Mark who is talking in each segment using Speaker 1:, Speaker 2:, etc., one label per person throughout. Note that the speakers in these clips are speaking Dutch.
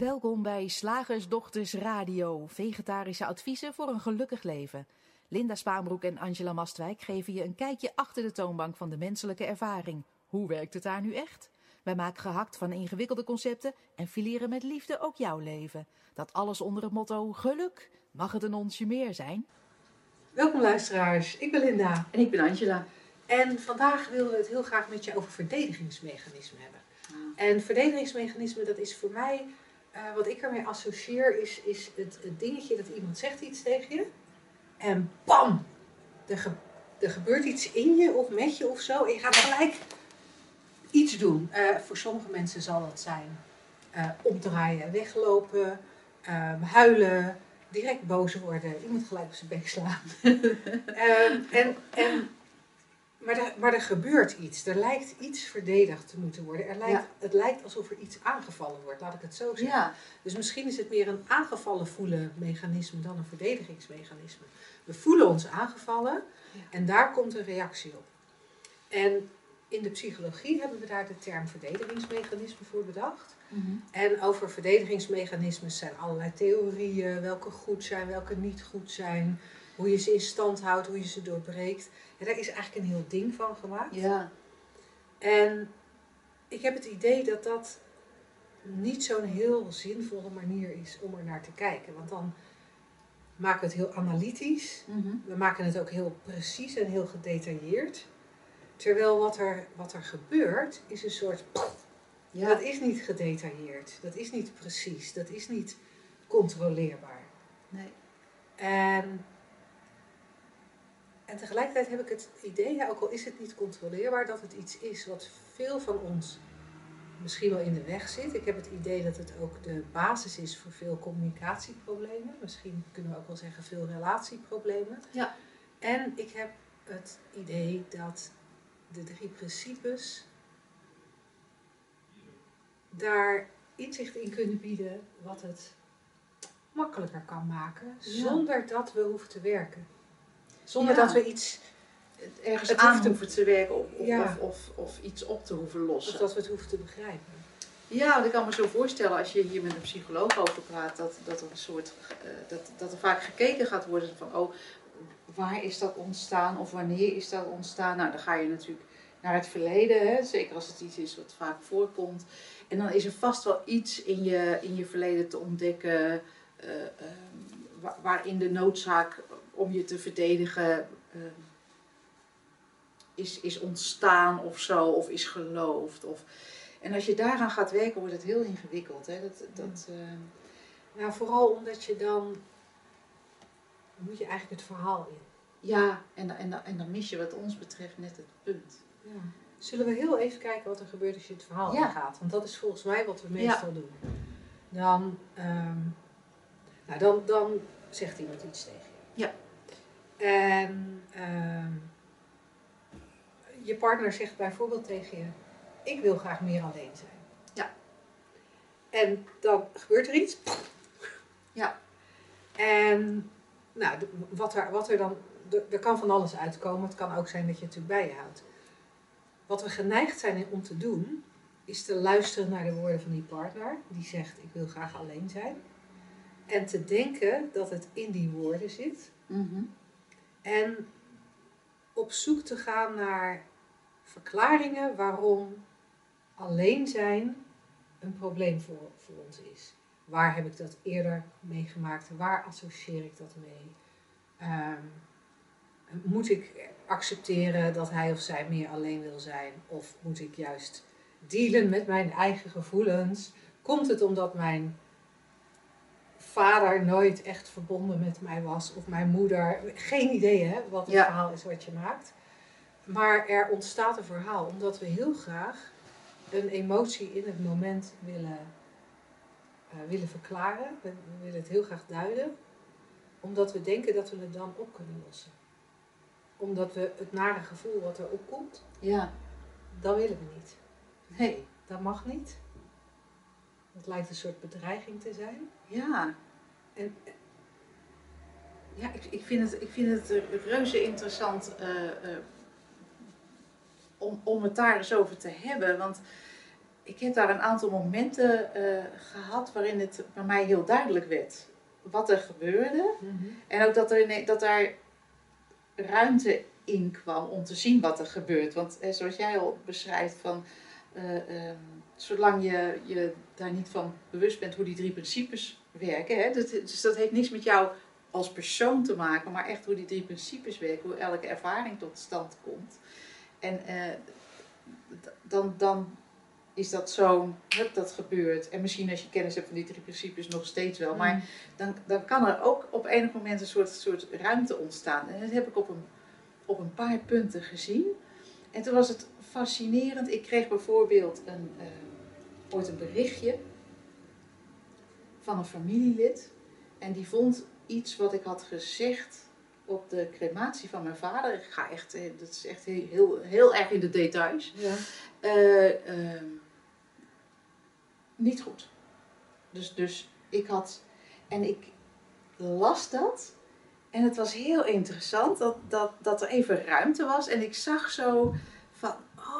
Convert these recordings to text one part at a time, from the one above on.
Speaker 1: Welkom bij Slagersdochters Radio, vegetarische adviezen voor een gelukkig leven. Linda Spaanbroek en Angela Mastwijk geven je een kijkje achter de toonbank van de menselijke ervaring. Hoe werkt het daar nu echt? Wij maken gehakt van ingewikkelde concepten en fileren met liefde ook jouw leven. Dat alles onder het motto geluk. Mag het een onsje meer zijn?
Speaker 2: Welkom luisteraars, ik ben Linda.
Speaker 3: En ik ben Angela.
Speaker 2: En vandaag willen we het heel graag met je over verdedigingsmechanismen hebben. En verdedigingsmechanismen, dat is voor mij, eh, wat ik ermee associeer, is, is het, dingetje dat iemand zegt iets tegen je. En bam, er, er gebeurt iets in je of met je of zo. En je gaat gelijk iets doen. Eh, voor sommige mensen zal dat zijn eh, omdraaien, weglopen, eh, huilen, direct boos worden, iemand gelijk op zijn bek slaan. Ehm, en, en, maar, er, maar er gebeurt iets. Er lijkt iets verdedigd te moeten worden. Er lijkt,
Speaker 3: Ja.
Speaker 2: Het lijkt alsof er iets aangevallen wordt, laat ik het zo zeggen.
Speaker 3: Ja,
Speaker 2: Dus misschien is het meer een aangevallen voelen mechanisme dan een verdedigingsmechanisme. We voelen ons aangevallen
Speaker 3: Ja.
Speaker 2: en daar komt een reactie op. En in de psychologie hebben we daar de term verdedigingsmechanisme voor bedacht. En over verdedigingsmechanismes zijn allerlei theorieën, welke goed zijn, welke niet goed zijn, hoe je ze in stand houdt, hoe je ze doorbreekt. En daar is eigenlijk een heel ding van gemaakt.
Speaker 3: ja,
Speaker 2: En ik heb het idee dat dat niet zo'n heel zinvolle manier is om er naar te kijken. Want dan maken we het heel analytisch.
Speaker 3: Mhm.
Speaker 2: We maken het ook heel precies en heel gedetailleerd. Terwijl wat er, wat er gebeurt is een soort...
Speaker 3: ja.
Speaker 2: Dat is niet gedetailleerd. Dat is niet precies. Dat is niet controleerbaar.
Speaker 3: Nee.
Speaker 2: En, en tegelijkertijd heb ik het idee, ja, ook al is het niet controleerbaar, dat het iets is wat veel van ons misschien wel in de weg zit. Ik heb het idee dat het ook de basis is voor veel communicatieproblemen. Misschien kunnen we ook wel zeggen veel relatieproblemen.
Speaker 3: Ja.
Speaker 2: En ik heb het idee dat de drie principes daar inzicht in kunnen bieden wat het makkelijker kan maken,
Speaker 3: Ja.
Speaker 2: zonder dat we hoeven te werken. Zonder
Speaker 3: Ja.
Speaker 2: dat we iets,
Speaker 3: Ergens
Speaker 2: Het
Speaker 3: aan hoeven te werken of, of,
Speaker 2: Ja.
Speaker 3: of, of, of iets op te hoeven
Speaker 2: of
Speaker 3: lossen.
Speaker 2: dat we het hoeven te begrijpen.
Speaker 3: Ja, want ik kan me zo voorstellen als je hier met een psycholoog over praat, dat, dat er een soort, eh, dat, dat er vaak gekeken gaat worden van, oh, waar is dat ontstaan of wanneer is dat ontstaan? Nou, dan ga je natuurlijk naar het verleden, hè? zeker als het iets is wat vaak voorkomt. En dan is er vast wel iets in je, in je verleden te ontdekken, eh, ehm, wa- waarin de noodzaak om je te verdedigen ehm, is, is ontstaan of zo, of is geloofd. Of, en als je daaraan gaat werken, wordt het heel ingewikkeld. Hè? Dat, dat, ehm,
Speaker 2: Nou, vooral omdat je dan, moet je eigenlijk het verhaal in.
Speaker 3: ja, en, dan- en, en dan mis je wat ons betreft net het punt.
Speaker 2: Ja. Zullen we heel even kijken wat er gebeurt als je het verhaal
Speaker 3: Ja.
Speaker 2: ingaat? Want dat is volgens mij wat we meestal doen. Dan, ehm, nou, dan, dan zegt iemand iets tegen je.
Speaker 3: Ja.
Speaker 2: En ehm, je partner zegt bijvoorbeeld tegen je: Ik wil graag meer alleen zijn.
Speaker 3: Ja.
Speaker 2: En dan gebeurt er iets.
Speaker 3: Ja.
Speaker 2: En nou, wat er, wat er dan. Er, kan van alles uitkomen. Het kan ook zijn dat je het natuurlijk bij je houdt. Wat we geneigd zijn om te doen, is te luisteren naar de woorden van die partner, die zegt: Ik wil graag alleen zijn. En te denken dat het in die woorden zit. En op zoek te gaan naar verklaringen waarom alleen zijn een probleem voor, voor ons is. Waar heb ik dat eerder meegemaakt? Waar associeer ik dat mee? Ehm, moet ik accepteren dat hij of zij meer alleen wil zijn? Of moet ik juist dealen met mijn eigen gevoelens? Komt het omdat mijn vader nooit echt verbonden met mij was? Of mijn moeder? Geen idee hè, wat het
Speaker 3: Ja.
Speaker 2: verhaal is wat je maakt. Maar er ontstaat een verhaal omdat we heel graag een emotie in het moment willen, eh, willen verklaren. We, we willen het heel graag duiden. Omdat we denken dat we het dan op kunnen lossen. Omdat we het nare gevoel wat er opkomt,
Speaker 3: Ja,
Speaker 2: dat willen we niet.
Speaker 3: nee,
Speaker 2: Dat mag niet. Dat lijkt een soort bedreiging te zijn.
Speaker 3: ja.
Speaker 2: En
Speaker 3: Ja, ik, ik, vind het, ik vind het reuze interessant eh, eh, om, om het daar eens over te hebben. Want ik heb daar een aantal momenten eh, gehad waarin het bij mij heel duidelijk werd wat er gebeurde. En ook dat, er dat daar ruimte in kwam om te zien wat er gebeurt. Want eh, zoals jij al beschrijft, van, eh, ehm, zolang je je daar niet van bewust bent hoe die drie principes werken. Hè, dat, dus dat heeft niks met jou als persoon te maken, maar echt hoe die drie principes werken, hoe elke ervaring tot stand komt. En eh, dan, dan is dat zo, hup, dat gebeurt. En misschien als je kennis hebt van die drie principes nog steeds wel. Maar dan, dan kan er ook op enig moment een soort, soort ruimte ontstaan. En dat heb ik op een, op een paar punten gezien. En toen was het fascinerend. Ik kreeg bijvoorbeeld een, eh, ooit een berichtje van een familielid. En die vond iets wat ik had gezegd op de crematie van mijn vader. Ik ga echt, eh, dat is echt heel, heel, heel erg in de details.
Speaker 2: Ja.
Speaker 3: Eh, ehm, niet goed. Dus, dus ik had, en ik las dat. En het was heel interessant dat, dat, dat er even ruimte was. En ik zag zo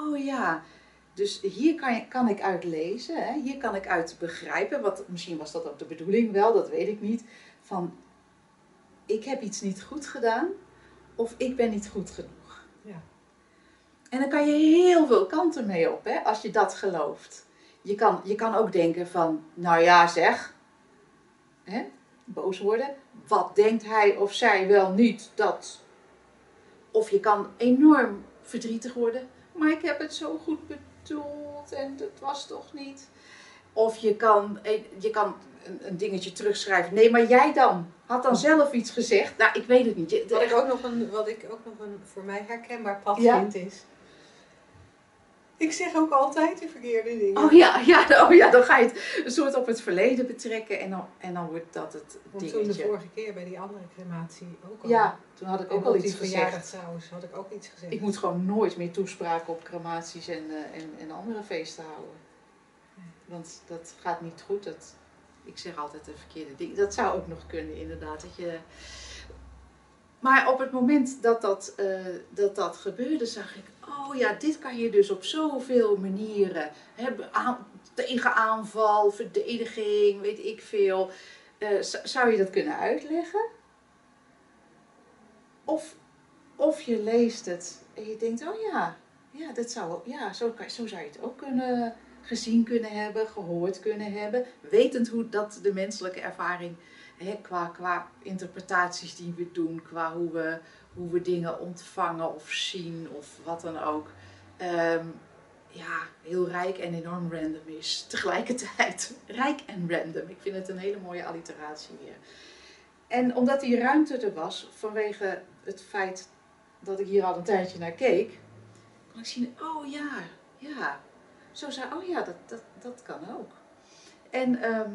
Speaker 3: oh ja, dus hier kan, je, kan ik uit lezen. Hè? Hier kan ik uit begrijpen. Wat, misschien was dat ook de bedoeling wel, dat weet ik niet. Van, ik heb iets niet goed gedaan. Of ik ben niet goed genoeg.
Speaker 2: Ja.
Speaker 3: En dan kan je heel veel kanten mee op, hè, als je dat gelooft. Je kan, je kan ook denken van, nou ja zeg, hè, boos worden. Wat denkt hij of zij wel niet dat? Of je kan enorm verdrietig worden. Maar ik heb het zo goed bedoeld en dat was toch niet. Of je kan, je kan een, dingetje terugschrijven. Nee, maar jij dan? Had dan zelf iets gezegd? Nou, ik weet het niet. Je-
Speaker 2: Wat ik ook nog een, wat ik ook nog een voor mij herkenbaar pad
Speaker 3: Ja.
Speaker 2: vind is. Ik zeg ook altijd de verkeerde dingen.
Speaker 3: Oh ja, ja, oh ja, dan ga je het een soort op het verleden betrekken en dan, en dan wordt dat het
Speaker 2: Want toen de
Speaker 3: dingetje.
Speaker 2: vorige keer bij die andere crematie ook al.
Speaker 3: Ja, toen had ik ook al iets gezegd.
Speaker 2: trouwens had ik ook iets gezegd.
Speaker 3: Ik moet gewoon nooit meer toespraken op crematies en, eh, en, en andere feesten houden. Want dat gaat niet goed. Dat, ik zeg altijd de verkeerde dingen. Dat zou ook nog kunnen, inderdaad. Dat je... Maar op het moment dat dat, eh, dat dat gebeurde, zag ik, oh ja, dit kan je dus op zoveel manieren. Hè, tegen aanval, verdediging, weet ik veel. Eh, zou je dat kunnen uitleggen? Of, of je leest het en je denkt, oh ja, ja, dat zou, ja zo, kan, zo zou je het ook kunnen gezien kunnen hebben, gehoord kunnen hebben. Wetend hoe dat de menselijke ervaring, hè, qua, qua interpretaties die we doen, qua hoe we, hoe we dingen ontvangen of zien of wat dan ook. ehm, ja, heel rijk en enorm random is. Tegelijkertijd rijk en random. Ik vind het een hele mooie alliteratie weer. En omdat die ruimte er was, vanwege het feit dat ik hier al een tijdje naar keek, kon ik zien, oh ja, ja. Zo zei, oh ja, dat, dat, dat kan ook. En, ehm,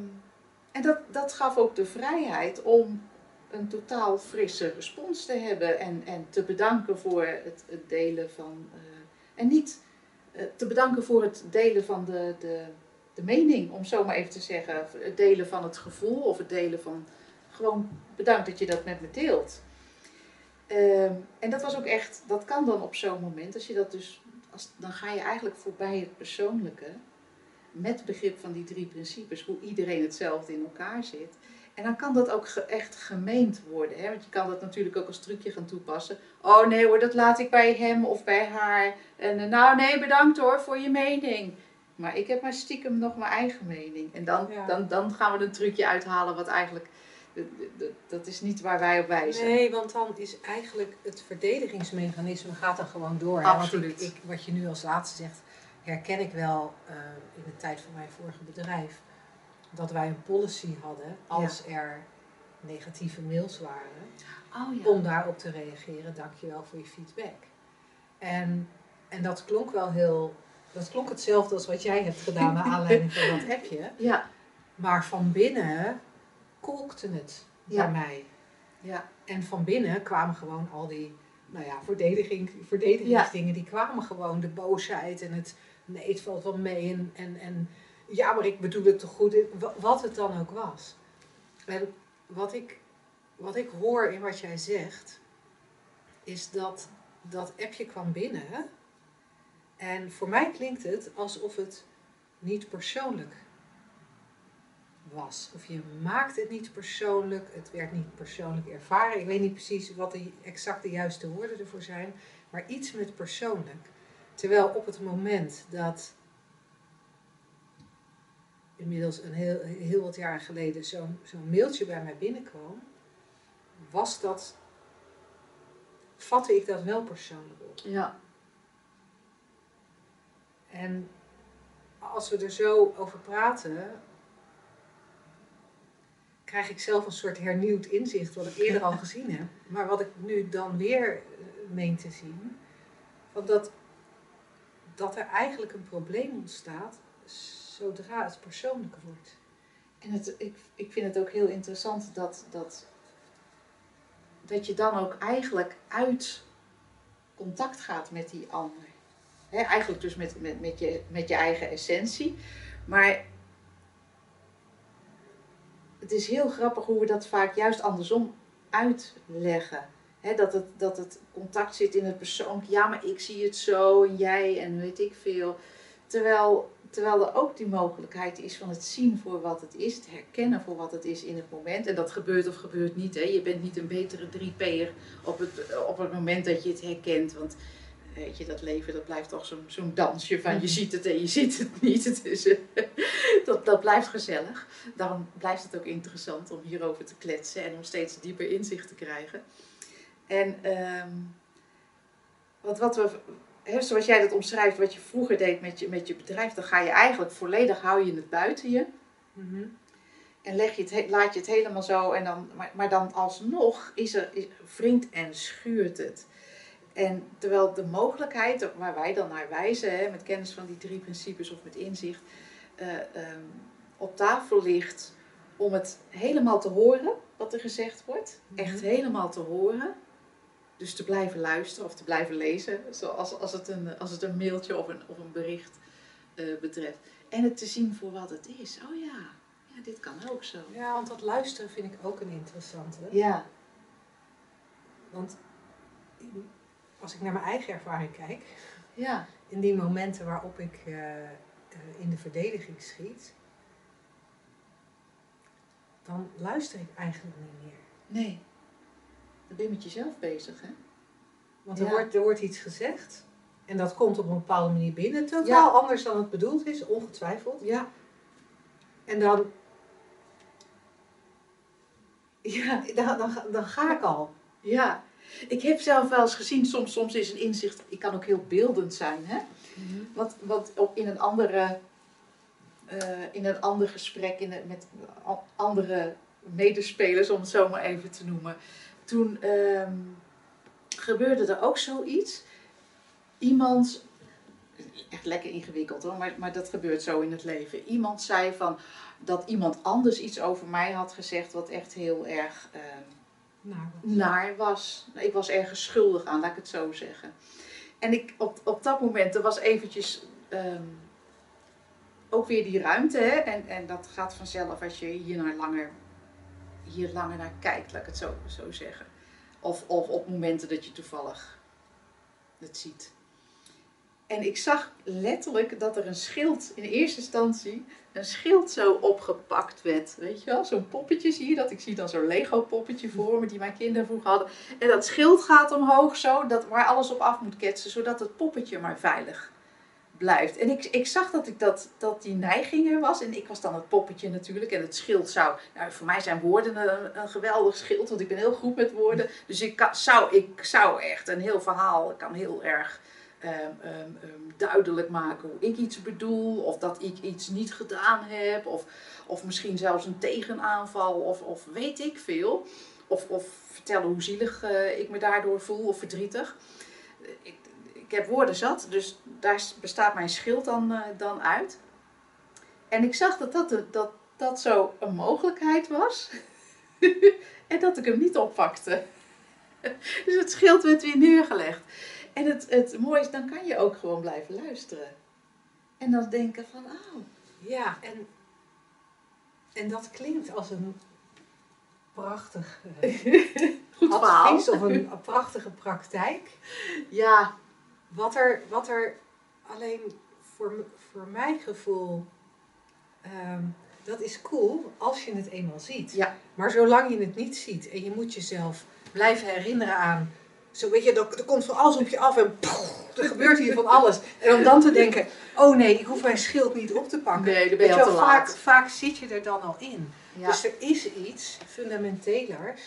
Speaker 3: en dat, dat gaf ook de vrijheid om een totaal frisse respons te hebben en, en te bedanken voor het, delen van. eh, en niet eh, te bedanken voor het delen van de, de, de mening, om zo maar even te zeggen. Het delen van het gevoel of het delen van. Gewoon bedankt dat je dat met me deelt. Ehm, en dat was ook echt, dat kan dan op zo'n moment, als je dat dus, als, dan ga je eigenlijk voorbij het persoonlijke, met begrip van die drie principes, hoe iedereen hetzelfde in elkaar zit. En dan kan dat ook echt gemeend worden. Hè? Want je kan dat natuurlijk ook als trucje gaan toepassen. Oh nee hoor, dat laat ik bij hem of bij haar. En eh, nou nee, bedankt hoor voor je mening. Maar ik heb maar stiekem nog mijn eigen mening. En dan,
Speaker 2: Ja.
Speaker 3: dan, dan gaan we een trucje uithalen wat eigenlijk... Dat is niet waar wij op wijzen.
Speaker 2: Nee, want dan is eigenlijk het verdedigingsmechanisme gaat dan gewoon door. hè?
Speaker 3: Absoluut.
Speaker 2: Want ik, ik, wat je nu als laatste zegt, herken ik wel eh, in de tijd van mijn vorige bedrijf. Dat wij een policy hadden als er negatieve mails waren.
Speaker 3: Oh ja.
Speaker 2: Om daarop te reageren, dankjewel voor je feedback. En, en dat klonk wel heel... Dat klonk hetzelfde als wat jij hebt gedaan naar aanleiding van dat appje.
Speaker 3: Ja,
Speaker 2: Maar van binnen kolkte het
Speaker 3: Ja.
Speaker 2: bij mij.
Speaker 3: ja,
Speaker 2: En van binnen kwamen gewoon al die nou ja, verdediging, verdedigingsdingen. Die kwamen gewoon de boosheid en het nee, het valt wel mee. En, en, en ja, maar ik bedoel het toch goed. Wa- Wat het dan ook was. En wat ik, wat ik hoor in wat jij zegt, is dat dat appje kwam binnen. En voor mij klinkt het alsof het niet persoonlijk was. Of je maakt het niet persoonlijk, het werd niet persoonlijk ervaren. Ik weet niet precies wat de exact de juiste woorden ervoor zijn, maar iets met persoonlijk. Terwijl op het moment dat inmiddels een heel, heel wat jaren geleden zo'n zo'n mailtje bij mij binnenkwam, was dat, vatte ik dat wel persoonlijk op.
Speaker 3: Ja.
Speaker 2: En als we er zo over praten, krijg ik zelf een soort hernieuwd inzicht, wat ik eerder al gezien heb, maar wat ik nu dan weer eh, meen te zien. Want dat, dat er eigenlijk een probleem ontstaat zodra het persoonlijk wordt.
Speaker 3: En het, ik, ik vind het ook heel interessant dat, dat, dat je dan ook eigenlijk uit contact gaat met die ander. Eigenlijk dus met, met, met, je, met je eigen essentie. Maar het is heel grappig hoe we dat vaak juist andersom uitleggen. Dat, het, dat het contact zit in het persoonlijk. Ja, maar ik zie het zo en jij en weet ik veel. Terwijl, terwijl er ook die mogelijkheid is van het zien voor wat het is, het herkennen voor wat het is in het moment. En dat gebeurt of gebeurt niet. Je bent niet een betere 3P'er op het, op het moment dat je het herkent. Want weet je, dat leven dat blijft toch zo'n zo'n dansje van je ziet het en je ziet het niet. Het is, eh, dat, dat blijft gezellig. Daarom blijft het ook interessant om hierover te kletsen en om steeds dieper inzicht te krijgen. En ehm, wat, wat we, zoals jij dat omschrijft, wat je vroeger deed met je, met je bedrijf, dan ga je eigenlijk volledig, hou je het buiten je. En leg je het, he- laat je het helemaal zo, en dan, maar, maar dan alsnog is er, is, wringt en schuurt het. En terwijl de mogelijkheid, waar wij dan naar wijzen, hè, met kennis van die drie principes of met inzicht, eh, ehm, op tafel ligt om het helemaal te horen wat er gezegd wordt. Echt helemaal te horen. Dus te blijven luisteren of te blijven lezen, zoals als het een, als het een mailtje of een, of een bericht eh, betreft. En het te zien voor wat het is. Oh ja, ja, dit kan ook zo.
Speaker 2: Ja, want dat luisteren vind ik ook een interessante.
Speaker 3: Ja,
Speaker 2: Want als ik naar mijn eigen ervaring kijk,
Speaker 3: ja,
Speaker 2: in die momenten waarop ik eh, eh, in de verdediging schiet, dan luister ik eigenlijk niet meer.
Speaker 3: nee. Dan ben je met jezelf bezig, hè?
Speaker 2: Want er,
Speaker 3: Ja.
Speaker 2: wordt, er wordt iets gezegd en dat komt op een bepaalde manier binnen, totaal anders dan het bedoeld is, ongetwijfeld.
Speaker 3: Ja,
Speaker 2: En dan, ja, dan, dan ga ik al.
Speaker 3: ja. Ik heb zelf wel eens gezien, soms, soms is een inzicht, ik kan ook heel beeldend zijn, hè? Wat, wat op in een andere, eh, in een ander gesprek in met andere medespelers, om het zo maar even te noemen. Toen ehm, gebeurde er ook zoiets. Iemand, echt lekker ingewikkeld hoor, maar, maar dat gebeurt zo in het leven. Iemand zei van dat iemand anders iets over mij had gezegd wat echt heel erg naar was. Ik was ergens schuldig aan, laat ik het zo zeggen. En ik, op, op dat moment, er was eventjes ehm, ook weer die ruimte. Hè? En, en dat gaat vanzelf als je hier, naar langer, hier langer naar kijkt, laat ik het zo, zo zeggen. Of, of op momenten dat je toevallig het ziet. En ik zag letterlijk dat er een schild, in eerste instantie, een schild zo opgepakt werd. Weet je wel, zo'n poppetje zie je dat. Ik zie dan zo'n Lego poppetje voor me die mijn kinderen vroeger hadden. En dat schild gaat omhoog zo, dat, waar alles op af moet ketsen, zodat het poppetje maar veilig blijft. En ik, ik zag dat, ik dat, dat die neiging er was. En ik was dan het poppetje natuurlijk. En het schild zou, nou voor mij zijn woorden een, geweldig schild, want ik ben heel goed met woorden. Dus ik zou, ik zou echt een heel verhaal, kan heel erg ehm, ehm, ehm, duidelijk maken hoe ik iets bedoel. Of dat ik iets niet gedaan heb. Of, of misschien zelfs een tegenaanval. Of, of weet ik veel. Of, of vertellen hoe zielig eh, ik me daardoor voel of verdrietig. Ik, ik heb woorden zat, dus daar bestaat mijn schild dan, eh, dan uit. En ik zag dat dat, dat dat zo een mogelijkheid was. en dat ik hem niet oppakte. dus het schild werd weer neergelegd. En het, het mooie is, dan kan je ook gewoon blijven luisteren. En dan denken van, oh,
Speaker 2: Ja, en, en dat klinkt als een prachtig eh,
Speaker 3: goed verhaal.
Speaker 2: of een, prachtige praktijk.
Speaker 3: Ja,
Speaker 2: Wat er, wat er alleen voor, voor mijn gevoel, ehm, dat is cool als je het eenmaal ziet.
Speaker 3: Ja.
Speaker 2: Maar zolang je het niet ziet en je moet jezelf blijven herinneren aan, zo weet je, er, er komt van alles op je af en poeh, er gebeurt hier van alles. En om dan te denken, oh nee, ik hoef mijn schild niet op te pakken.
Speaker 3: Nee, dan ben je al te
Speaker 2: wel, vaak,
Speaker 3: laat.
Speaker 2: vaak zit je er dan al in.
Speaker 3: Ja.
Speaker 2: Dus er is iets fundamentelers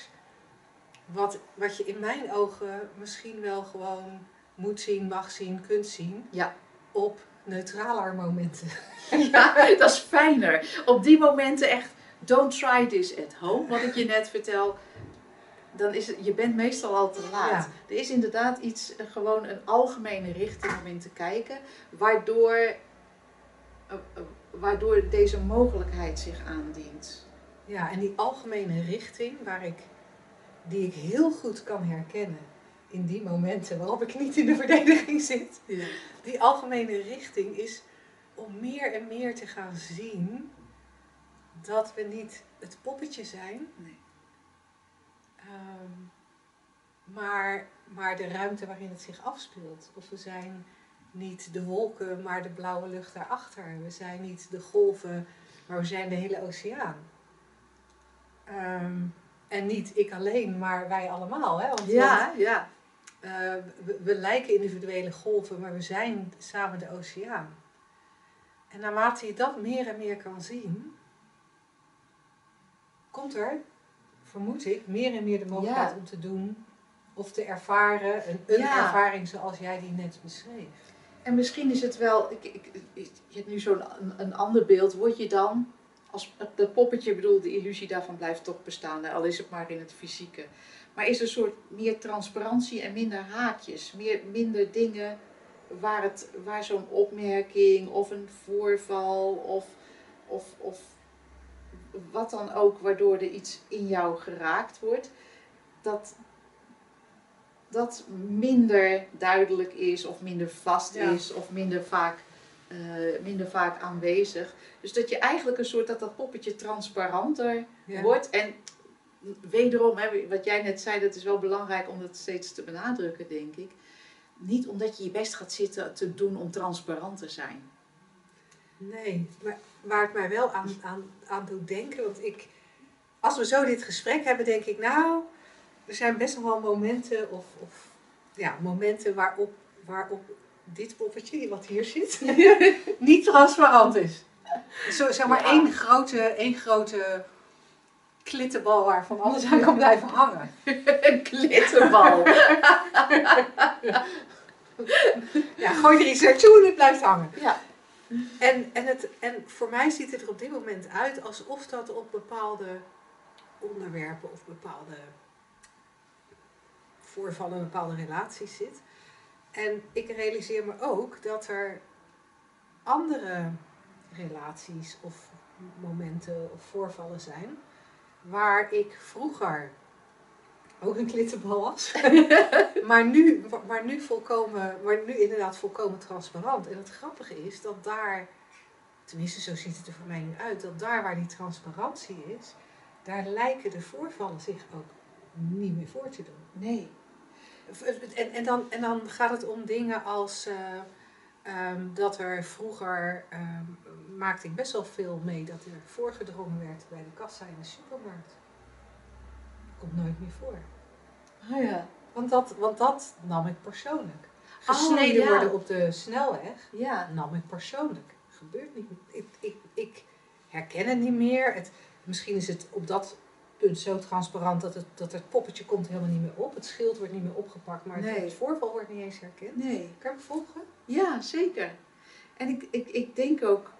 Speaker 2: wat, wat je in mijn ogen misschien wel gewoon moet zien, mag zien, kunt zien
Speaker 3: Ja.
Speaker 2: op neutraler momenten.
Speaker 3: Ja, dat is fijner. Op die momenten echt, don't try this at home, wat ik je net vertel. Dan is het, je bent meestal al te laat.
Speaker 2: Ja.
Speaker 3: Er is inderdaad iets, eh, gewoon een algemene richting om in te kijken, waardoor, eh, eh, waardoor deze mogelijkheid zich aandient.
Speaker 2: Ja, en die algemene richting waar ik, die ik heel goed kan herkennen in die momenten waarop ik niet in de verdediging zit.
Speaker 3: Ja.
Speaker 2: Die algemene richting is om meer en meer te gaan zien dat we niet het poppetje zijn,
Speaker 3: Nee.
Speaker 2: Ehm, maar, maar de ruimte waarin het zich afspeelt. Of we zijn niet de wolken, maar de blauwe lucht daarachter. We zijn niet de golven, maar we zijn de hele oceaan. Ehm, en niet ik alleen, maar wij allemaal. Hè? Want,
Speaker 3: Ja, ja.
Speaker 2: eh, we, we lijken individuele golven, maar we zijn samen de oceaan. En naarmate je dat meer en meer kan zien, komt er, vermoed ik, meer en meer de mogelijkheid
Speaker 3: Ja.
Speaker 2: om te doen of te ervaren, een, een
Speaker 3: Ja.
Speaker 2: ervaring zoals jij die net beschreef.
Speaker 3: En misschien is het wel, ik, ik, ik- je hebt nu zo'n een, een ander beeld, word je dan, als dat poppetje, bedoel, de illusie daarvan blijft toch bestaan, al is het maar in het fysieke. Maar is er een soort meer transparantie en minder haakjes, meer, minder dingen waar, het, waar zo'n opmerking of een voorval of, of, of wat dan ook, waardoor er iets in jou geraakt wordt, dat dat minder duidelijk is of minder vast
Speaker 2: Ja.
Speaker 3: is of minder vaak, eh, minder vaak aanwezig. Dus dat je eigenlijk een soort, dat dat poppetje transparanter
Speaker 2: Ja.
Speaker 3: wordt. En wederom, hè, wat jij net zei, dat is wel belangrijk om dat steeds te benadrukken, denk ik. Niet omdat je je best gaat zitten te doen om transparant te zijn.
Speaker 2: Nee, maar waar het mij wel aan, aan, aan doet denken, want ik, als we zo dit gesprek hebben, denk ik, nou, er zijn best wel momenten, of, of ja, momenten waarop, waarop dit poppetje, wat hier zit, niet transparant is. Zo, zeg maar
Speaker 3: Ja.
Speaker 2: één grote, één grote klittenbal waarvan alles aan kan blijven hangen.
Speaker 3: een klittenbal.
Speaker 2: Ja, gooi er iets naartoe en het blijft hangen.
Speaker 3: ja.
Speaker 2: En, en, het, en voor mij ziet het er op dit moment uit alsof dat op bepaalde onderwerpen of bepaalde voorvallen, bepaalde relaties zit. En ik realiseer me ook dat er andere relaties of momenten of voorvallen zijn waar ik vroeger ook een klittenbal was, maar nu, maar nu volkomen, maar nu inderdaad volkomen transparant. En het grappige is dat daar, tenminste zo ziet het er voor mij nu uit, dat daar waar die transparantie is, daar lijken de voorvallen zich ook niet meer voor te doen.
Speaker 3: Nee.
Speaker 2: En, en, dan, en dan gaat het om dingen als eh, ehm, dat er vroeger ehm, maakte ik best wel veel mee dat er voorgedrongen werd bij de kassa in de supermarkt. Komt nooit meer voor.
Speaker 3: Ah ja.
Speaker 2: Want dat, want dat nam ik persoonlijk. Gesneden
Speaker 3: ja.
Speaker 2: worden op de snelweg
Speaker 3: Ja.
Speaker 2: nam ik persoonlijk. Gebeurt niet. Ik, ik, ik herken het niet meer. Het, misschien is het op dat punt zo transparant dat het, dat het poppetje komt helemaal niet meer op. Het schild wordt niet meer opgepakt, maar het,
Speaker 3: Nee.
Speaker 2: het voorval wordt niet eens herkend.
Speaker 3: Nee.
Speaker 2: Kan je me volgen?
Speaker 3: Ja, zeker. En ik, ik, ik denk ook,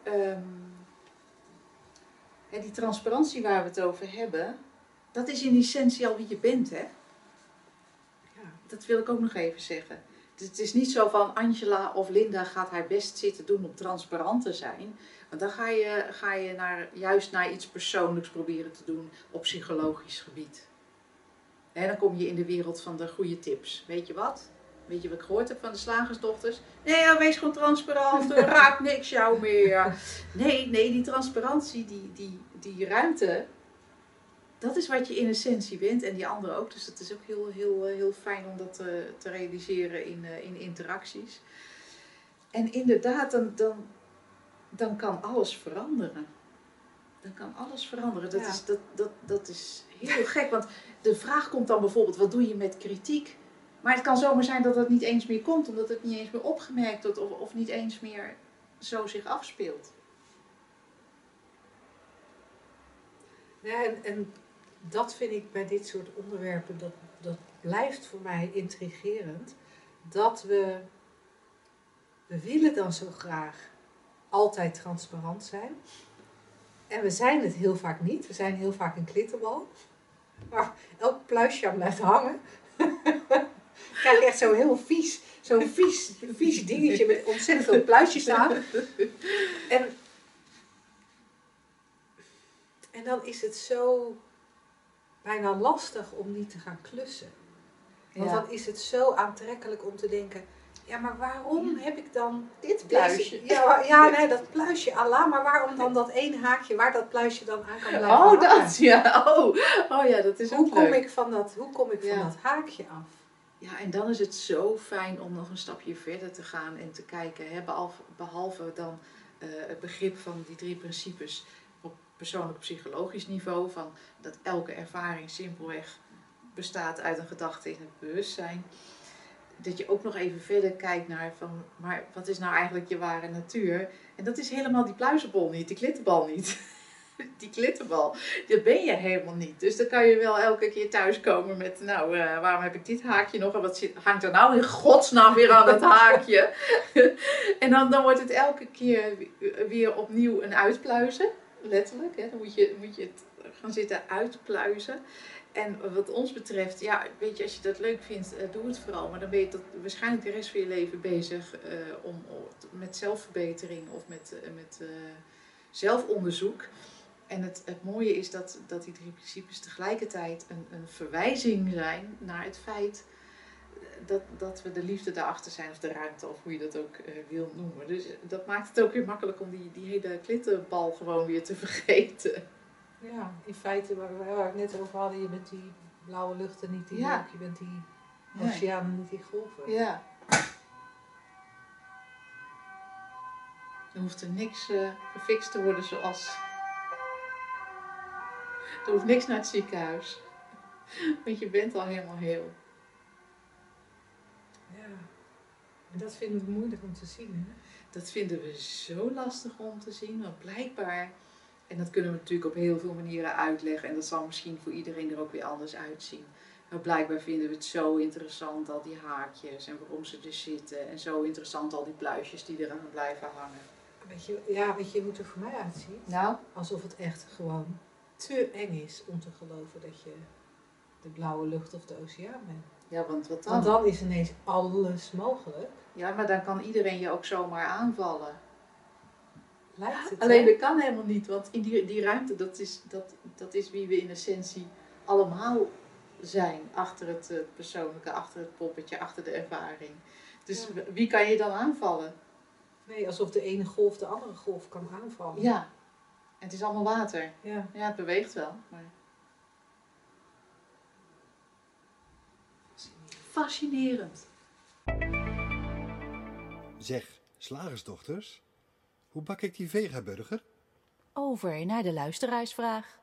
Speaker 3: hè, die transparantie waar we het over hebben, dat is in essentie al wie je bent, hè?
Speaker 2: Ja.
Speaker 3: Dat wil ik ook nog even zeggen. Het is niet zo van Angela of Linda gaat haar best zitten doen om transparant te zijn. Want dan ga je, ga je naar, juist naar iets persoonlijks proberen te doen op psychologisch gebied. En dan kom je in de wereld van de goede tips. Weet je wat? Weet je wat ik gehoord heb van de slagersdochters? Nee, ja, wees gewoon transparant, raakt niks jou meer. Nee, nee, die transparantie, die, die, die ruimte, dat is wat je in essentie bent en die anderen ook. Dus dat is ook heel, heel, eh, heel fijn om dat te, te realiseren in, eh, in interacties. En inderdaad, dan, dan, dan kan alles veranderen. Dan kan alles veranderen. Dat,
Speaker 2: Ja.
Speaker 3: is, dat, dat, dat is heel gek. Want de vraag komt dan bijvoorbeeld, wat doe je met kritiek? Maar het kan zomaar zijn dat het niet eens meer komt, omdat het niet eens meer opgemerkt wordt of, of niet eens meer zo zich afspeelt.
Speaker 2: Ja, en, en dat vind ik bij dit soort onderwerpen, dat, dat blijft voor mij intrigerend. Dat we, we willen dan zo graag altijd transparant zijn. En we zijn het heel vaak niet. We zijn heel vaak een klittenbal. Maar elk pluisje aan blijft hangen. krijg echt zo'n heel vies, zo'n vies, vies dingetje met ontzettend veel pluisjes aan. En, en dan is het zo bijna lastig om niet te gaan klussen. Want
Speaker 3: Ja.
Speaker 2: dan is het zo aantrekkelijk om te denken, ja, maar waarom heb ik dan
Speaker 3: Dit
Speaker 2: deze-
Speaker 3: pluisje.
Speaker 2: Ja, ja, nee, dat pluisje Allah, maar waarom dan dat ene haakje waar dat pluisje dan aan kan blijven
Speaker 3: Oh,
Speaker 2: hangen?
Speaker 3: dat ja. Oh, oh ja, dat is
Speaker 2: Hoe
Speaker 3: ook
Speaker 2: kom
Speaker 3: leuk.
Speaker 2: ik van dat, hoe kom ik van dat haakje af?
Speaker 3: Ja, en dan is het zo fijn om nog een stapje verder te gaan en te kijken. Hè, behalve, behalve dan eh, het begrip van die drie principes persoonlijk psychologisch niveau. Van dat elke ervaring simpelweg bestaat uit een gedachte in het bewustzijn. Dat je ook nog even verder kijkt naar van, maar wat is nou eigenlijk je ware natuur? En dat is helemaal die pluizenbol niet, die klittenbal niet. Die klittenbal, dat ben je helemaal niet. Dus dan kan je wel elke keer thuiskomen met, nou, eh, waarom heb ik dit haakje nog? En wat hangt er nou in godsnaam weer aan het haakje? en dan, dan wordt het elke keer weer opnieuw een uitpluizen. Letterlijk, hè? dan moet je, moet je het gaan zitten uitpluizen. En wat ons betreft, ja, weet je, als je dat leuk vindt, eh, doe het vooral. Maar dan ben je tot, waarschijnlijk de rest van je leven bezig eh, om, met zelfverbetering of met, eh, met zelfonderzoek. En het, het mooie is dat, dat die drie principes tegelijkertijd een, een verwijzing zijn naar het feit dat, dat we de liefde daarachter zijn, of de ruimte, of hoe je dat ook eh, wil noemen. Dus dat maakt het ook weer makkelijk om die, die hele klittenbal gewoon weer te vergeten.
Speaker 2: Ja, in feite waar we waar we het net over hadden, je bent die blauwe luchten niet die
Speaker 3: Ja.
Speaker 2: je bent die
Speaker 3: Nee.
Speaker 2: oceanen niet die golven.
Speaker 3: Ja. Er hoeft er niks eh, gefixt te worden zoals. Er hoeft niks naar het ziekenhuis. Want je bent al helemaal heel.
Speaker 2: Ja. En dat vinden we moeilijk om te zien. Hè?
Speaker 3: Dat vinden we zo lastig om te zien, want blijkbaar. En dat kunnen we natuurlijk op heel veel manieren uitleggen. En dat zal misschien voor iedereen er ook weer anders uitzien. Maar blijkbaar vinden we het zo interessant, al die haakjes en waarom ze er zitten. En zo interessant, al die pluisjes die eraan blijven hangen.
Speaker 2: Weet je, ja, weet je hoe het er voor mij uitziet?
Speaker 3: Nou,
Speaker 2: Alsof het echt gewoon te eng is om te geloven dat je de blauwe lucht of de oceaan bent.
Speaker 3: Ja, want wat dan?
Speaker 2: Want dan is ineens alles mogelijk.
Speaker 3: Ja, maar dan kan iedereen je ook zomaar aanvallen.
Speaker 2: Lijkt het
Speaker 3: Alleen
Speaker 2: hè?
Speaker 3: dat kan helemaal niet, want in die, die ruimte, dat is, dat, dat is wie we in essentie allemaal zijn. Achter het eh, persoonlijke, achter het poppetje, achter de ervaring. Dus
Speaker 2: Ja.
Speaker 3: wie kan je dan aanvallen?
Speaker 2: Nee, alsof de ene golf de andere golf kan aanvallen.
Speaker 3: Ja, en het is allemaal water.
Speaker 2: ja.
Speaker 3: Ja, het beweegt wel, maar fascinerend.
Speaker 4: Zeg, slagersdochters, hoe bak ik die vegaburger?
Speaker 1: Over naar de luisteraarsvraag.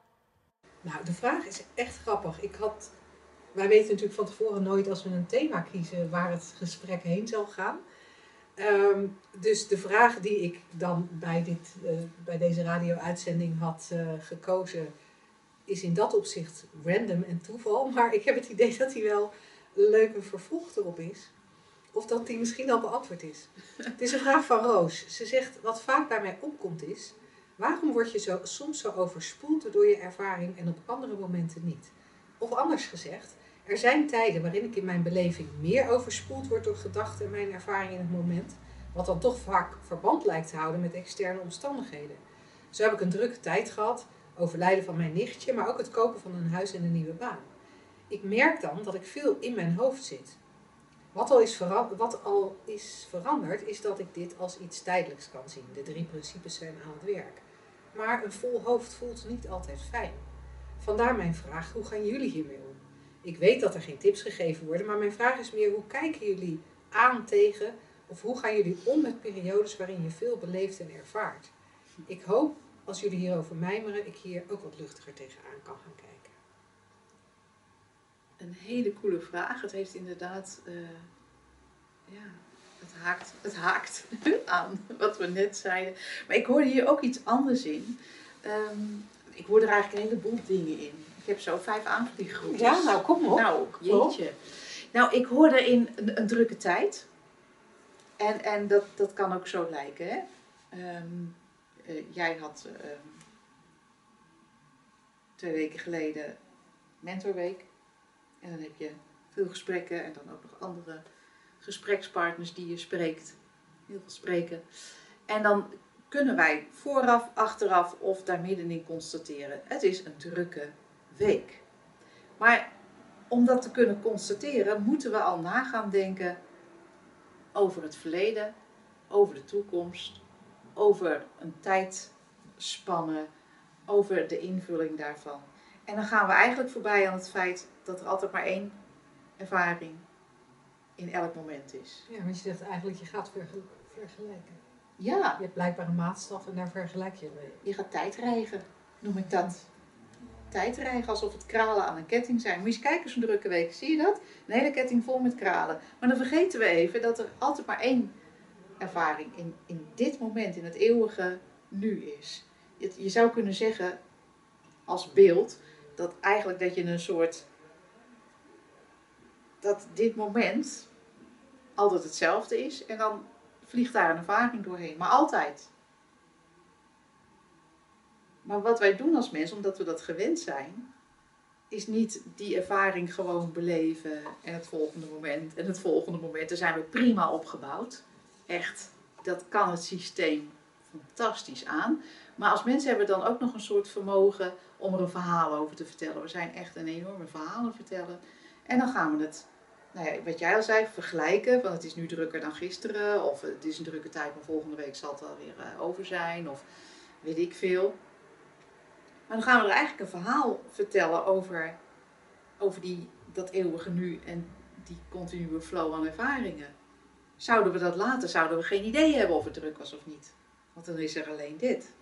Speaker 2: Nou, de vraag is echt grappig. Ik had, wij weten natuurlijk van tevoren nooit als we een thema kiezen waar het gesprek heen zal gaan. Ehm, dus de vraag die ik dan bij, dit, eh, bij deze radio-uitzending had eh, gekozen, is in dat opzicht random en toeval. Maar ik heb het idee dat hij wel een leuke vervolg erop is. Of dat die misschien al beantwoord is. Het is een vraag van Roos. Ze zegt, wat vaak bij mij opkomt is... Waarom word je zo, soms zo overspoeld door je ervaring en op andere momenten niet? Of anders gezegd, er zijn tijden waarin ik in mijn beleving meer overspoeld word door gedachten en mijn ervaring in het moment, wat dan toch vaak verband lijkt te houden met externe omstandigheden. Zo heb ik een drukke tijd gehad, overlijden van mijn nichtje, maar ook het kopen van een huis en een nieuwe baan. Ik merk dan dat ik veel in mijn hoofd zit. Wat al, is wat al is veranderd, is dat ik dit als iets tijdelijks kan zien. De drie principes zijn aan het werk. Maar een vol hoofd voelt niet altijd fijn. Vandaar mijn vraag, hoe gaan jullie hiermee om? Ik weet dat er geen tips gegeven worden, maar mijn vraag is meer, hoe kijken jullie aan tegen of hoe gaan jullie om met periodes waarin je veel beleeft en ervaart? Ik hoop, als jullie hierover mijmeren, ik hier ook wat luchtiger tegenaan kan gaan kijken.
Speaker 3: Een hele coole vraag. Het heeft inderdaad, eh, ja, het haakt, het haakt aan wat we net zeiden. Maar ik hoorde hier ook iets anders in. Ehm, ik hoor er eigenlijk een heleboel dingen in. Ik heb zo vijf aanvliegroutes.
Speaker 2: Ja, nou kom op.
Speaker 3: Nou, jeetje. Nou, ik hoorde in een, een drukke tijd. En, en dat, dat kan ook zo lijken. Hè? Ehm, eh, jij had ehm, twee weken geleden mentorweek. En dan heb je veel gesprekken en dan ook nog andere gesprekspartners die je spreekt. Heel veel spreken. En dan kunnen wij vooraf, achteraf of daar middenin constateren. Het is een drukke week. Maar om dat te kunnen constateren, moeten we al na gaan denken over het verleden, over de toekomst, over een tijdspanne, over de invulling daarvan. En dan gaan we eigenlijk voorbij aan het feit dat er altijd maar één ervaring in elk moment is.
Speaker 2: Ja, want je zegt eigenlijk, je gaat vergel- vergelijken.
Speaker 3: Ja,
Speaker 2: Je hebt blijkbaar een maatstaf en daar vergelijk je mee.
Speaker 3: je gaat tijdrijgen, noem ik dat. Tijdrijgen alsof het kralen aan een ketting zijn. Moet je eens kijken, zo'n drukke week. Zie je dat? Een hele ketting vol met kralen. Maar dan vergeten we even dat er altijd maar één ervaring in, in dit moment, in het eeuwige nu is. Je, je zou kunnen zeggen, als beeld, dat eigenlijk dat je een soort. Dat dit moment altijd hetzelfde is en dan vliegt daar een ervaring doorheen. Maar altijd. Maar wat wij doen als mens, omdat we dat gewend zijn, is niet die ervaring gewoon beleven en het volgende moment en het volgende moment. Daar zijn we prima opgebouwd. Echt, dat kan het systeem fantastisch aan. Maar als mensen hebben we dan ook nog een soort vermogen om er een verhaal over te vertellen. We zijn echt een enorme verhalen vertellen. En dan gaan we het, nou ja, wat jij al zei, vergelijken. Van het is nu drukker dan gisteren. Of het is een drukke tijd, maar volgende week zal het wel weer eh, over zijn. Of weet ik veel. Maar dan gaan we er eigenlijk een verhaal vertellen over, over die, dat eeuwige nu en die continue flow aan ervaringen. Zouden we dat laten, zouden we geen idee hebben of het druk was of niet. Want dan is er alleen dit.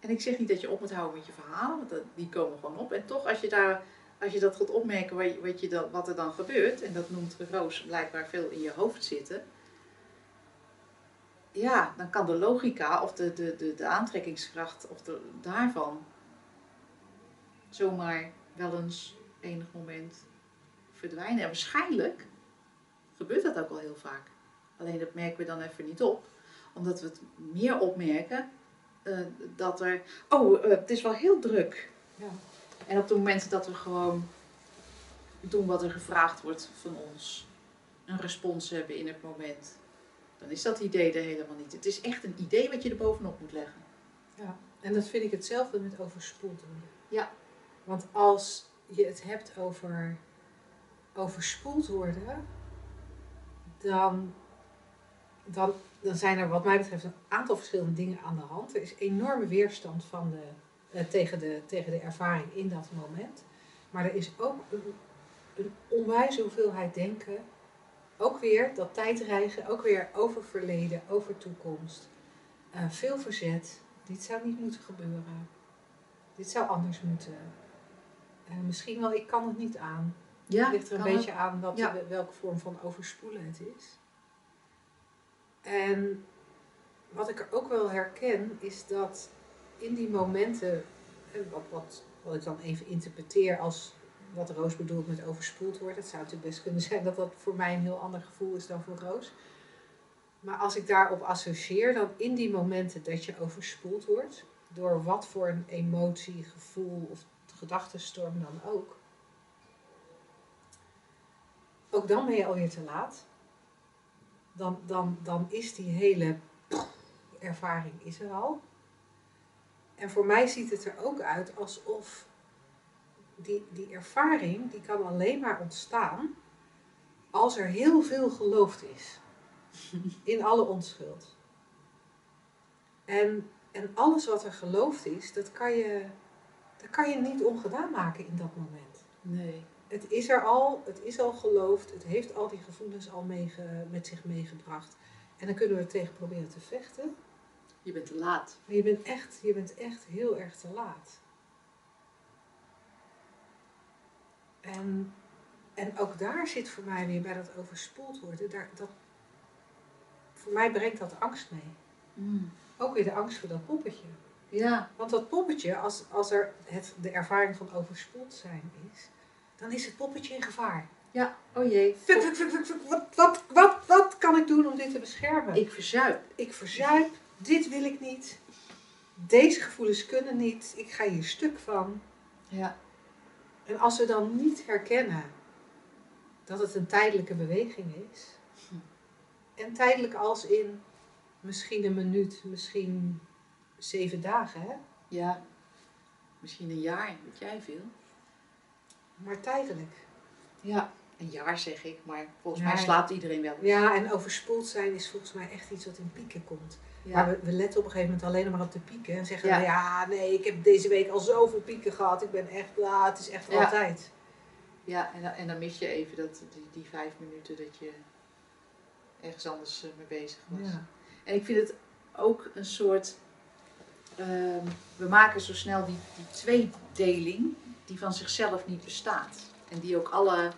Speaker 3: En ik zeg niet dat je op moet houden met je verhalen, want die komen gewoon op. En toch, als je, daar, als je dat gaat opmerken wat, je, wat, je dan, wat er dan gebeurt, en dat noemt Roos blijkbaar veel in je hoofd zitten, ja, dan kan de logica of de, de, de, aantrekkingskracht of de, daarvan zomaar wel eens enig moment verdwijnen. En waarschijnlijk gebeurt dat ook al heel vaak. Alleen dat merken we dan even niet op, omdat we het meer opmerken eh, dat er. Oh, eh, het is wel heel druk.
Speaker 2: Ja.
Speaker 3: En op de momenten dat we gewoon doen wat er gevraagd wordt van ons, een respons hebben in het moment, dan is dat idee er helemaal niet. Het is echt een idee wat je er bovenop moet leggen.
Speaker 2: Ja, en dat vind ik hetzelfde met overspoeld worden.
Speaker 3: Ja.
Speaker 2: Want als je het hebt over overspoeld worden, dan, dan, dan zijn er wat mij betreft een aantal verschillende dingen aan de hand. Er is enorme weerstand van de, tegen, de, tegen de ervaring in dat moment. Maar er is ook een, een onwijze hoeveelheid denken. Ook weer dat tijdreizen, ook weer over verleden, over toekomst. Eh, veel verzet. Dit zou niet moeten gebeuren. Dit zou anders moeten. Eh, misschien wel, ik kan het niet aan.
Speaker 3: Ja,
Speaker 2: Het ligt er een beetje aan wat,
Speaker 3: Ja.
Speaker 2: welke vorm van overspoelen het is. En wat ik er ook wel herken, is dat in die momenten, eh, wat, wat, wat ik dan even interpreteer als wat Roos bedoelt met overspoeld wordt. Het zou natuurlijk best kunnen zijn dat dat voor mij een heel ander gevoel is dan voor Roos. Maar als ik daarop associeer, dan in die momenten dat je overspoeld wordt, door wat voor een emotie, gevoel of gedachtenstorm dan ook, ook dan ben je alweer te laat. Dan, dan, dan is die hele ervaring is er al. En voor mij ziet het er ook uit alsof die, die ervaring, die kan alleen maar ontstaan als er heel veel geloofd is. In alle onschuld. En, en alles wat er geloofd is, dat kan, je, dat kan je niet ongedaan maken in dat moment.
Speaker 3: Nee.
Speaker 2: het is er al, het is al geloofd, het heeft al die gevoelens al meege, met zich meegebracht. En dan kunnen we er tegen proberen te vechten.
Speaker 3: Je bent te laat.
Speaker 2: Maar je bent echt, je bent echt heel erg te laat. En, en ook daar zit voor mij weer bij dat overspoeld worden. Daar, dat, voor mij brengt dat angst mee.
Speaker 3: Mm.
Speaker 2: Ook weer de angst voor dat poppetje.
Speaker 3: Ja,
Speaker 2: Want dat poppetje, als, als er het, de ervaring van overspoeld zijn is, dan is het poppetje in gevaar.
Speaker 3: ja. Oh jee.
Speaker 2: Wat, wat, wat, wat kan ik doen om dit te beschermen?
Speaker 3: Ik verzuip.
Speaker 2: ik verzuip, dit wil ik niet. Deze gevoelens kunnen niet. Ik ga hier stuk van.
Speaker 3: Ja.
Speaker 2: En als we dan niet herkennen dat het een tijdelijke beweging is. En tijdelijk als in misschien een minuut, misschien zeven dagen, hè?
Speaker 3: Ja. Misschien een jaar, weet jij veel.
Speaker 2: maar tijdelijk.
Speaker 3: Ja. Een jaar zeg ik, maar volgens
Speaker 2: Ja,
Speaker 3: mij slaapt iedereen wel.
Speaker 2: Ja, en overspoeld zijn is volgens mij echt iets wat in pieken komt. Maar
Speaker 3: Ja.
Speaker 2: we, we letten op een gegeven moment alleen maar op de pieken. En zeggen,
Speaker 3: Ja.
Speaker 2: ja. ja, nee, ik heb deze week al zoveel pieken gehad. Ik ben echt, ja, het is echt
Speaker 3: Ja.
Speaker 2: altijd.
Speaker 3: Ja, en dan, en dan mis je even dat, die, die vijf minuten dat je ergens anders eh, mee bezig was.
Speaker 2: Ja.
Speaker 3: En ik vind het ook een soort. ehm, we maken zo snel die, die tweedeling die van zichzelf niet bestaat. En die ook alle,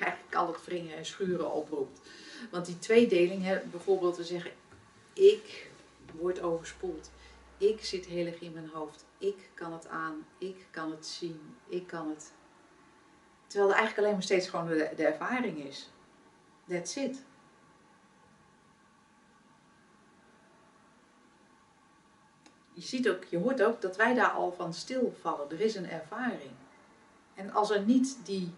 Speaker 3: eigenlijk al het wringen en schuren oproept. Want die tweedeling, hè, bijvoorbeeld we zeggen, ik word overspoeld. Ik zit heel erg in mijn hoofd. Ik kan het aan. Ik kan het zien. Ik kan het. Terwijl er eigenlijk alleen maar steeds gewoon de, de ervaring is. That's it. Je ziet ook, je hoort ook dat wij daar al van stilvallen. Er is een ervaring. En als er niet die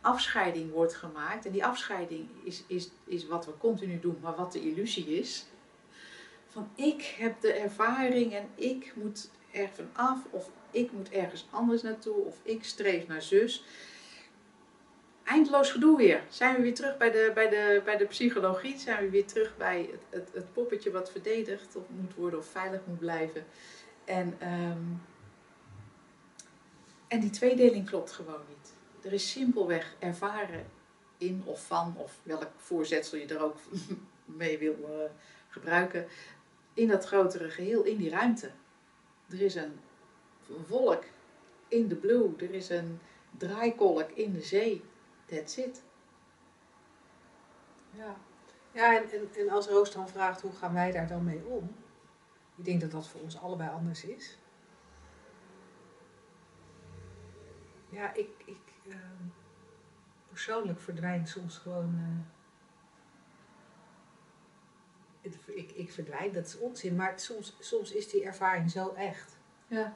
Speaker 3: afscheiding wordt gemaakt, en die afscheiding is, is, is wat we continu doen, maar wat de illusie is, van ik heb de ervaring en ik moet er van af, of ik moet ergens anders naartoe, of ik streef naar zus. Eindeloos gedoe weer. Zijn we weer terug bij de, bij de, bij de psychologie? Zijn we weer terug bij het, het, het poppetje wat verdedigd of moet worden of veilig moet blijven? En, ehm, en die tweedeling klopt gewoon niet. Er is simpelweg ervaren in of van, of welk voorzetsel je er ook mee wil eh, gebruiken, in dat grotere geheel, in die ruimte. Er is een wolk in de blue, er is een draaikolk in de zee. That's it.
Speaker 2: Ja, ja en, en, en als Roos dan vraagt hoe gaan wij daar dan mee om? Ik denk dat dat voor ons allebei anders is. Ja, ik, ik ehm, persoonlijk verdwijn soms gewoon. eh, het- ik, ik verdwijn, dat is onzin, maar soms, soms is die ervaring zo echt
Speaker 3: Ja.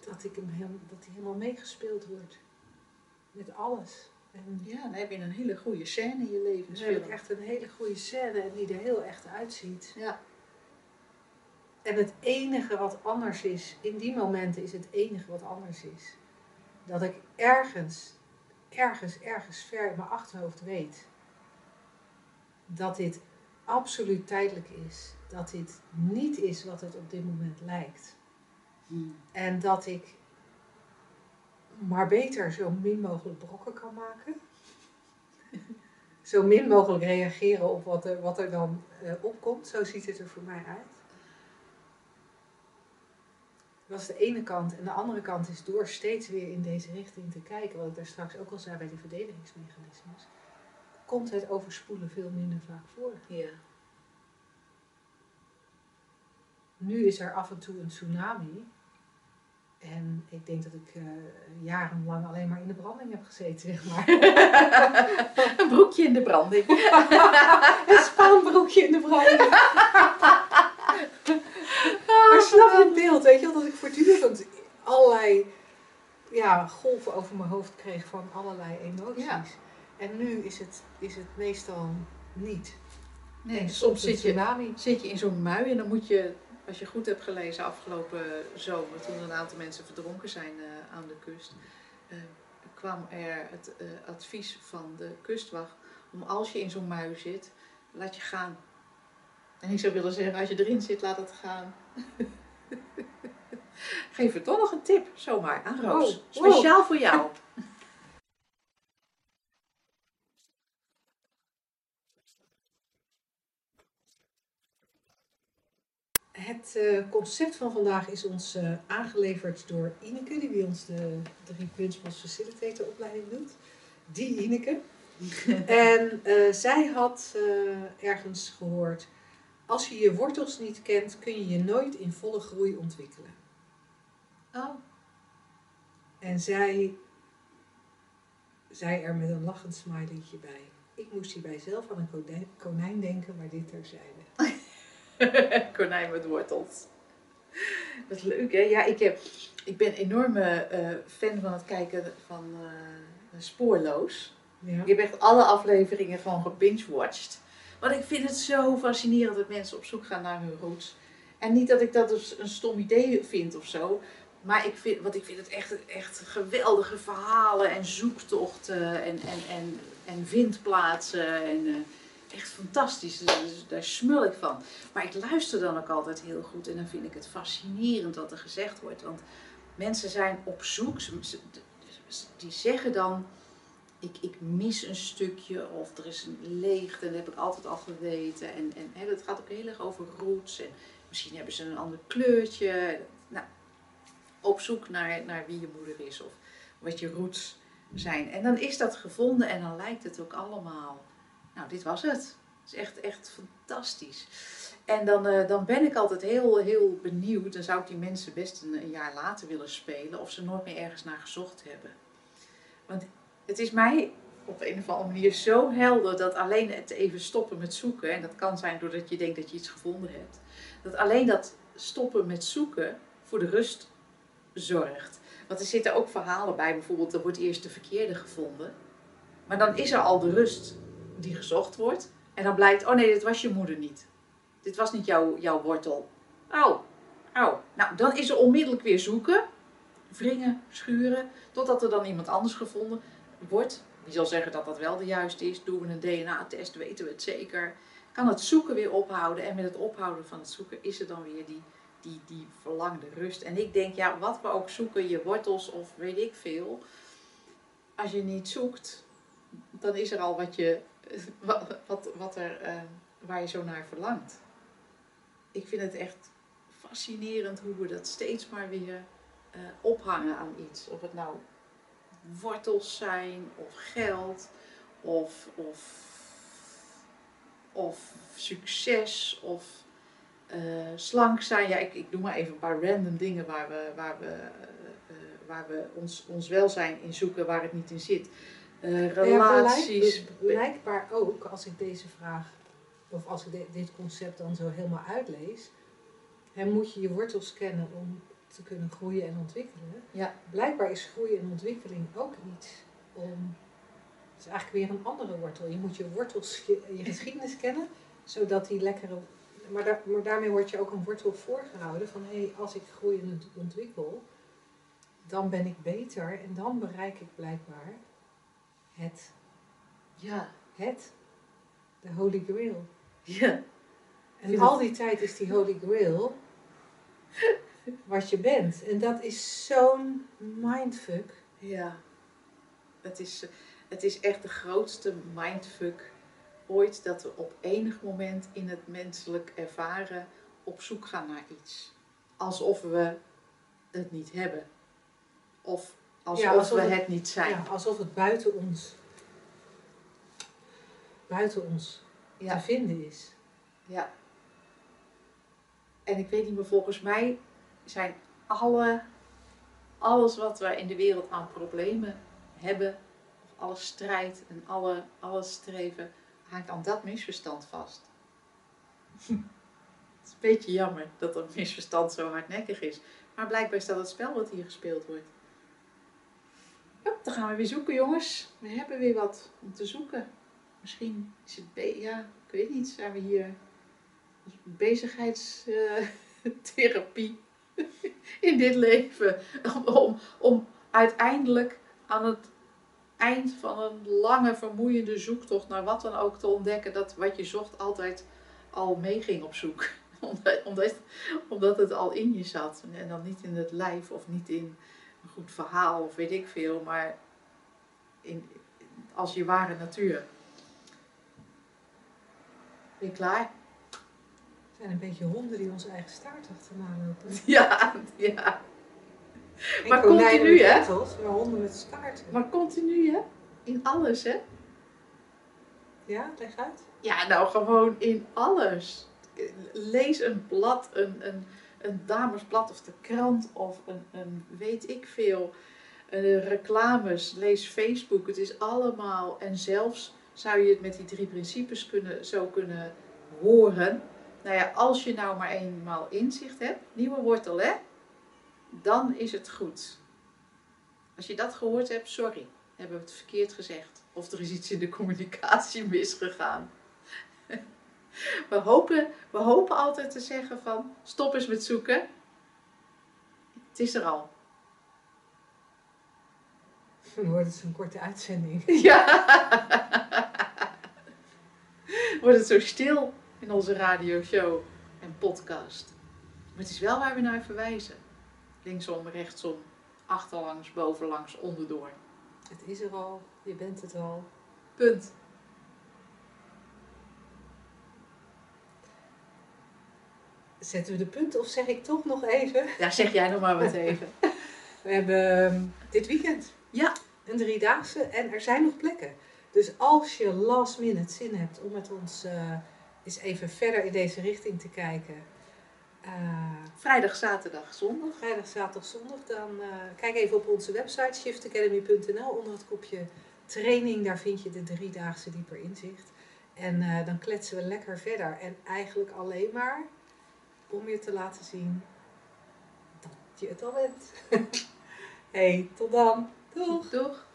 Speaker 2: dat, ik hem dat die helemaal meegespeeld wordt. Met alles. En
Speaker 3: Ja, dan heb je een hele goede scène in je leven.
Speaker 2: dan heb ik echt een hele goede scène en die er heel echt uitziet.
Speaker 3: Ja.
Speaker 2: En het enige wat anders is, in die momenten is het enige wat anders is, dat ik ergens, ergens, ergens ver in mijn achterhoofd weet dat dit absoluut tijdelijk is. Dat dit niet is wat het op dit moment lijkt.
Speaker 3: Hmm.
Speaker 2: En dat ik maar beter zo min mogelijk brokken kan maken. zo min mogelijk reageren op wat er, wat er dan eh, opkomt. Zo ziet het er voor mij uit. Dat is de ene kant. En de andere kant is door steeds weer in deze richting te kijken, wat ik daar straks ook al zei bij die verdedigingsmechanismes, komt het overspoelen veel minder vaak voor.
Speaker 3: Ja.
Speaker 2: Nu is er af en toe een tsunami. En ik denk dat ik eh, jarenlang alleen maar in de branding heb gezeten, zeg maar.
Speaker 3: Een broekje in de branding.
Speaker 2: een spanbroekje in de branding. snap je het beeld, weet je wel, dat ik voortdurend allerlei ja, golven over mijn hoofd kreeg van allerlei emoties.
Speaker 3: Ja.
Speaker 2: En nu is het, is het meestal niet.
Speaker 3: Nee,
Speaker 2: en
Speaker 3: soms zit je, zit je in zo'n mui en dan moet je, als je goed hebt gelezen afgelopen zomer, toen een aantal mensen verdronken zijn eh, aan de kust, eh, kwam er het eh, advies van de kustwacht om als je in zo'n mui zit, laat je gaan. En ik zou willen zeggen, als je erin zit, laat het gaan. Geef er toch nog een tip, zomaar, aan Roos.
Speaker 2: Oh, wow.
Speaker 3: Speciaal voor jou.
Speaker 2: Het eh, concept van vandaag is ons eh, aangeleverd door Ineke, die bij ons de drie Principles Facilitator opleiding doet. Die Ineke. en eh, zij had ergens gehoord, als je je wortels niet kent, kun je je nooit in volle groei ontwikkelen.
Speaker 3: Oh,
Speaker 2: En zij zei er met een lachend smileytje bij. Ik moest hierbij zelf aan een konijn- konijn denken, maar dit terzijde.
Speaker 3: konijn met wortels. Wat leuk, hè? Ja, ik, heb, ik ben een enorme eh, fan van het kijken van eh, Spoorloos.
Speaker 2: Ja.
Speaker 3: Ik heb echt alle afleveringen gewoon gebingewatcht. Want ik vind het zo fascinerend dat mensen op zoek gaan naar hun roots. En niet dat ik dat dus een stom idee vind of zo. Maar ik vind, want ik vind het echt, echt geweldige verhalen en zoektochten en, en, en, en vindplaatsen. En, eh, echt fantastisch. Dus, dus daar smul ik van. Maar ik luister dan ook altijd heel goed en dan vind ik het fascinerend wat er gezegd wordt. Want mensen zijn op zoek. Die zeggen dan ik, ik mis een stukje of er is een leegte, dat heb ik altijd al geweten. En, en hè, dat gaat ook heel erg over roots. En misschien hebben ze een ander kleurtje. Nou, op zoek naar, naar wie je moeder is of wat je roots zijn. En dan is dat gevonden en dan lijkt het ook allemaal. Nou, dit was het. Het is echt, echt fantastisch. En dan, eh, dan ben ik altijd heel, heel benieuwd. Dan zou ik die mensen best een, een jaar later willen spelen. Of ze nooit meer ergens naar gezocht hebben. Want het is mij op een of andere manier zo helder dat alleen het even stoppen met zoeken, en dat kan zijn doordat je denkt dat je iets gevonden hebt, dat alleen dat stoppen met zoeken voor de rust zorgt. Want er zitten ook verhalen bij, bijvoorbeeld er wordt eerst de verkeerde gevonden, maar dan is er al de rust die gezocht wordt, en dan blijkt, oh nee, dit was je moeder niet. Dit was niet jouw, jouw wortel. Oh, oh. Nou, dan is er onmiddellijk weer zoeken, wringen, schuren, totdat er dan iemand anders gevonden wordt, die zal zeggen dat dat wel de juiste is, doen we een DNA-test, weten we het zeker, kan het zoeken weer ophouden. En met het ophouden van het zoeken is er dan weer die, die, die verlangde rust. En ik denk, ja, wat we ook zoeken, je wortels of weet ik veel, als je niet zoekt, dan is er al wat, je, wat, wat, wat er, eh, waar je zo naar verlangt. Ik vind het echt fascinerend hoe we dat steeds maar weer eh, ophangen aan iets. Of het nou wortels zijn, of geld, of, of, of succes, of eh, slank zijn. Ja, ik, ik doe maar even een paar random dingen waar we, waar we, eh, eh, waar we ons, ons welzijn in zoeken, waar het niet in zit. Relaties.
Speaker 2: Ja, blijk- blijkbaar ook, als ik deze vraag, of als ik de- dit concept dan zo helemaal uitlees, hè, moet je je wortels kennen om te kunnen groeien en ontwikkelen.
Speaker 3: Ja.
Speaker 2: Blijkbaar is groei en ontwikkeling ook iets om. Het is eigenlijk weer een andere wortel. Je moet je wortels, je geschiedenis kennen, zodat die lekkere. Maar, daar, maar daarmee wordt je ook een wortel voorgehouden van hé, hey, als ik groei en ont- ontwikkel, dan ben ik beter en dan bereik ik blijkbaar het
Speaker 3: Ja,
Speaker 2: het, de Holy Grail.
Speaker 3: ja,
Speaker 2: En al die tijd is die Holy Grail wat je bent. En dat is zo'n mindfuck.
Speaker 3: ja. Het is, eh, het is echt de grootste mindfuck ooit dat we op enig moment in het menselijk ervaren op zoek gaan naar iets. Alsof we het niet hebben. Of alsof,
Speaker 2: Ja, alsof
Speaker 3: we
Speaker 2: het-
Speaker 3: het niet zijn.
Speaker 2: Ja, alsof het buiten ons, buiten ons
Speaker 3: Ja.
Speaker 2: te vinden is.
Speaker 3: Ja. En ik weet niet meer, volgens mij zijn alle, alles wat we in de wereld aan problemen hebben, of alle strijd en alle, streven, hangt aan dat misverstand vast. Het is een beetje jammer dat dat misverstand zo hardnekkig is. Maar blijkbaar is dat het spel wat hier gespeeld wordt. Hup, dan gaan we weer zoeken, jongens. We hebben weer wat om te zoeken. Misschien is het, ja, niet, zijn we hier bezigheidstherapie in dit leven. Om, om, uiteindelijk aan het eind van een lange, vermoeiende zoektocht naar wat dan ook te ontdekken dat wat je zocht altijd al meeging op zoek. Omdat, omdat, omdat het al in je zat. En dan niet in het lijf of niet in een goed verhaal of weet ik veel, maar in, als je ware natuur. Ben je klaar?
Speaker 2: Zijn een beetje honden die onze eigen staart achterna lopen.
Speaker 3: Ja, ja.
Speaker 2: En
Speaker 3: Maar continu, hè?
Speaker 2: etels, maar honden met staarten.
Speaker 3: Maar continu, hè? In alles, hè?
Speaker 2: Ja, leg uit.
Speaker 3: Ja, nou gewoon in alles. Lees een blad, een, een, een damesblad of de krant of een, een weet ik veel. eh, reclames, lees Facebook. Het is allemaal. En zelfs zou je het met die drie principes kunnen, zo kunnen horen. Nou ja, als je nou maar eenmaal inzicht hebt, nieuwe wortel hè, dan is het goed. Als je dat gehoord hebt, sorry, hebben we het verkeerd gezegd. Of er is iets in de communicatie misgegaan. We hopen, we hopen altijd te zeggen van stop eens met zoeken. Het is er al.
Speaker 2: Dan wordt het zo'n korte uitzending.
Speaker 3: Ja. Wordt het zo stil in onze radioshow en podcast. Maar het is wel waar we naar verwijzen. Linksom, rechtsom, achterlangs, bovenlangs, onderdoor.
Speaker 2: Het is er al, je bent het al.
Speaker 3: Punt.
Speaker 2: Zetten we de punt of zeg ik toch nog even?
Speaker 3: Ja, zeg jij nog maar wat even.
Speaker 2: We hebben ehm, dit weekend
Speaker 3: Ja.
Speaker 2: een driedaagse en er zijn nog plekken. Dus als je last minute zin hebt om met ons eh, eens even verder in deze richting te kijken. eh,
Speaker 3: Vrijdag, zaterdag, zondag.
Speaker 2: vrijdag, zaterdag, zondag, dan eh, kijk even op onze website shiftacademy.nl onder het kopje training. Daar vind je de driedaagse dieper inzicht. En eh, dan kletsen we lekker verder. En eigenlijk alleen maar om je te laten zien dat je het al bent. hey, tot dan. Doeg!
Speaker 3: Doeg.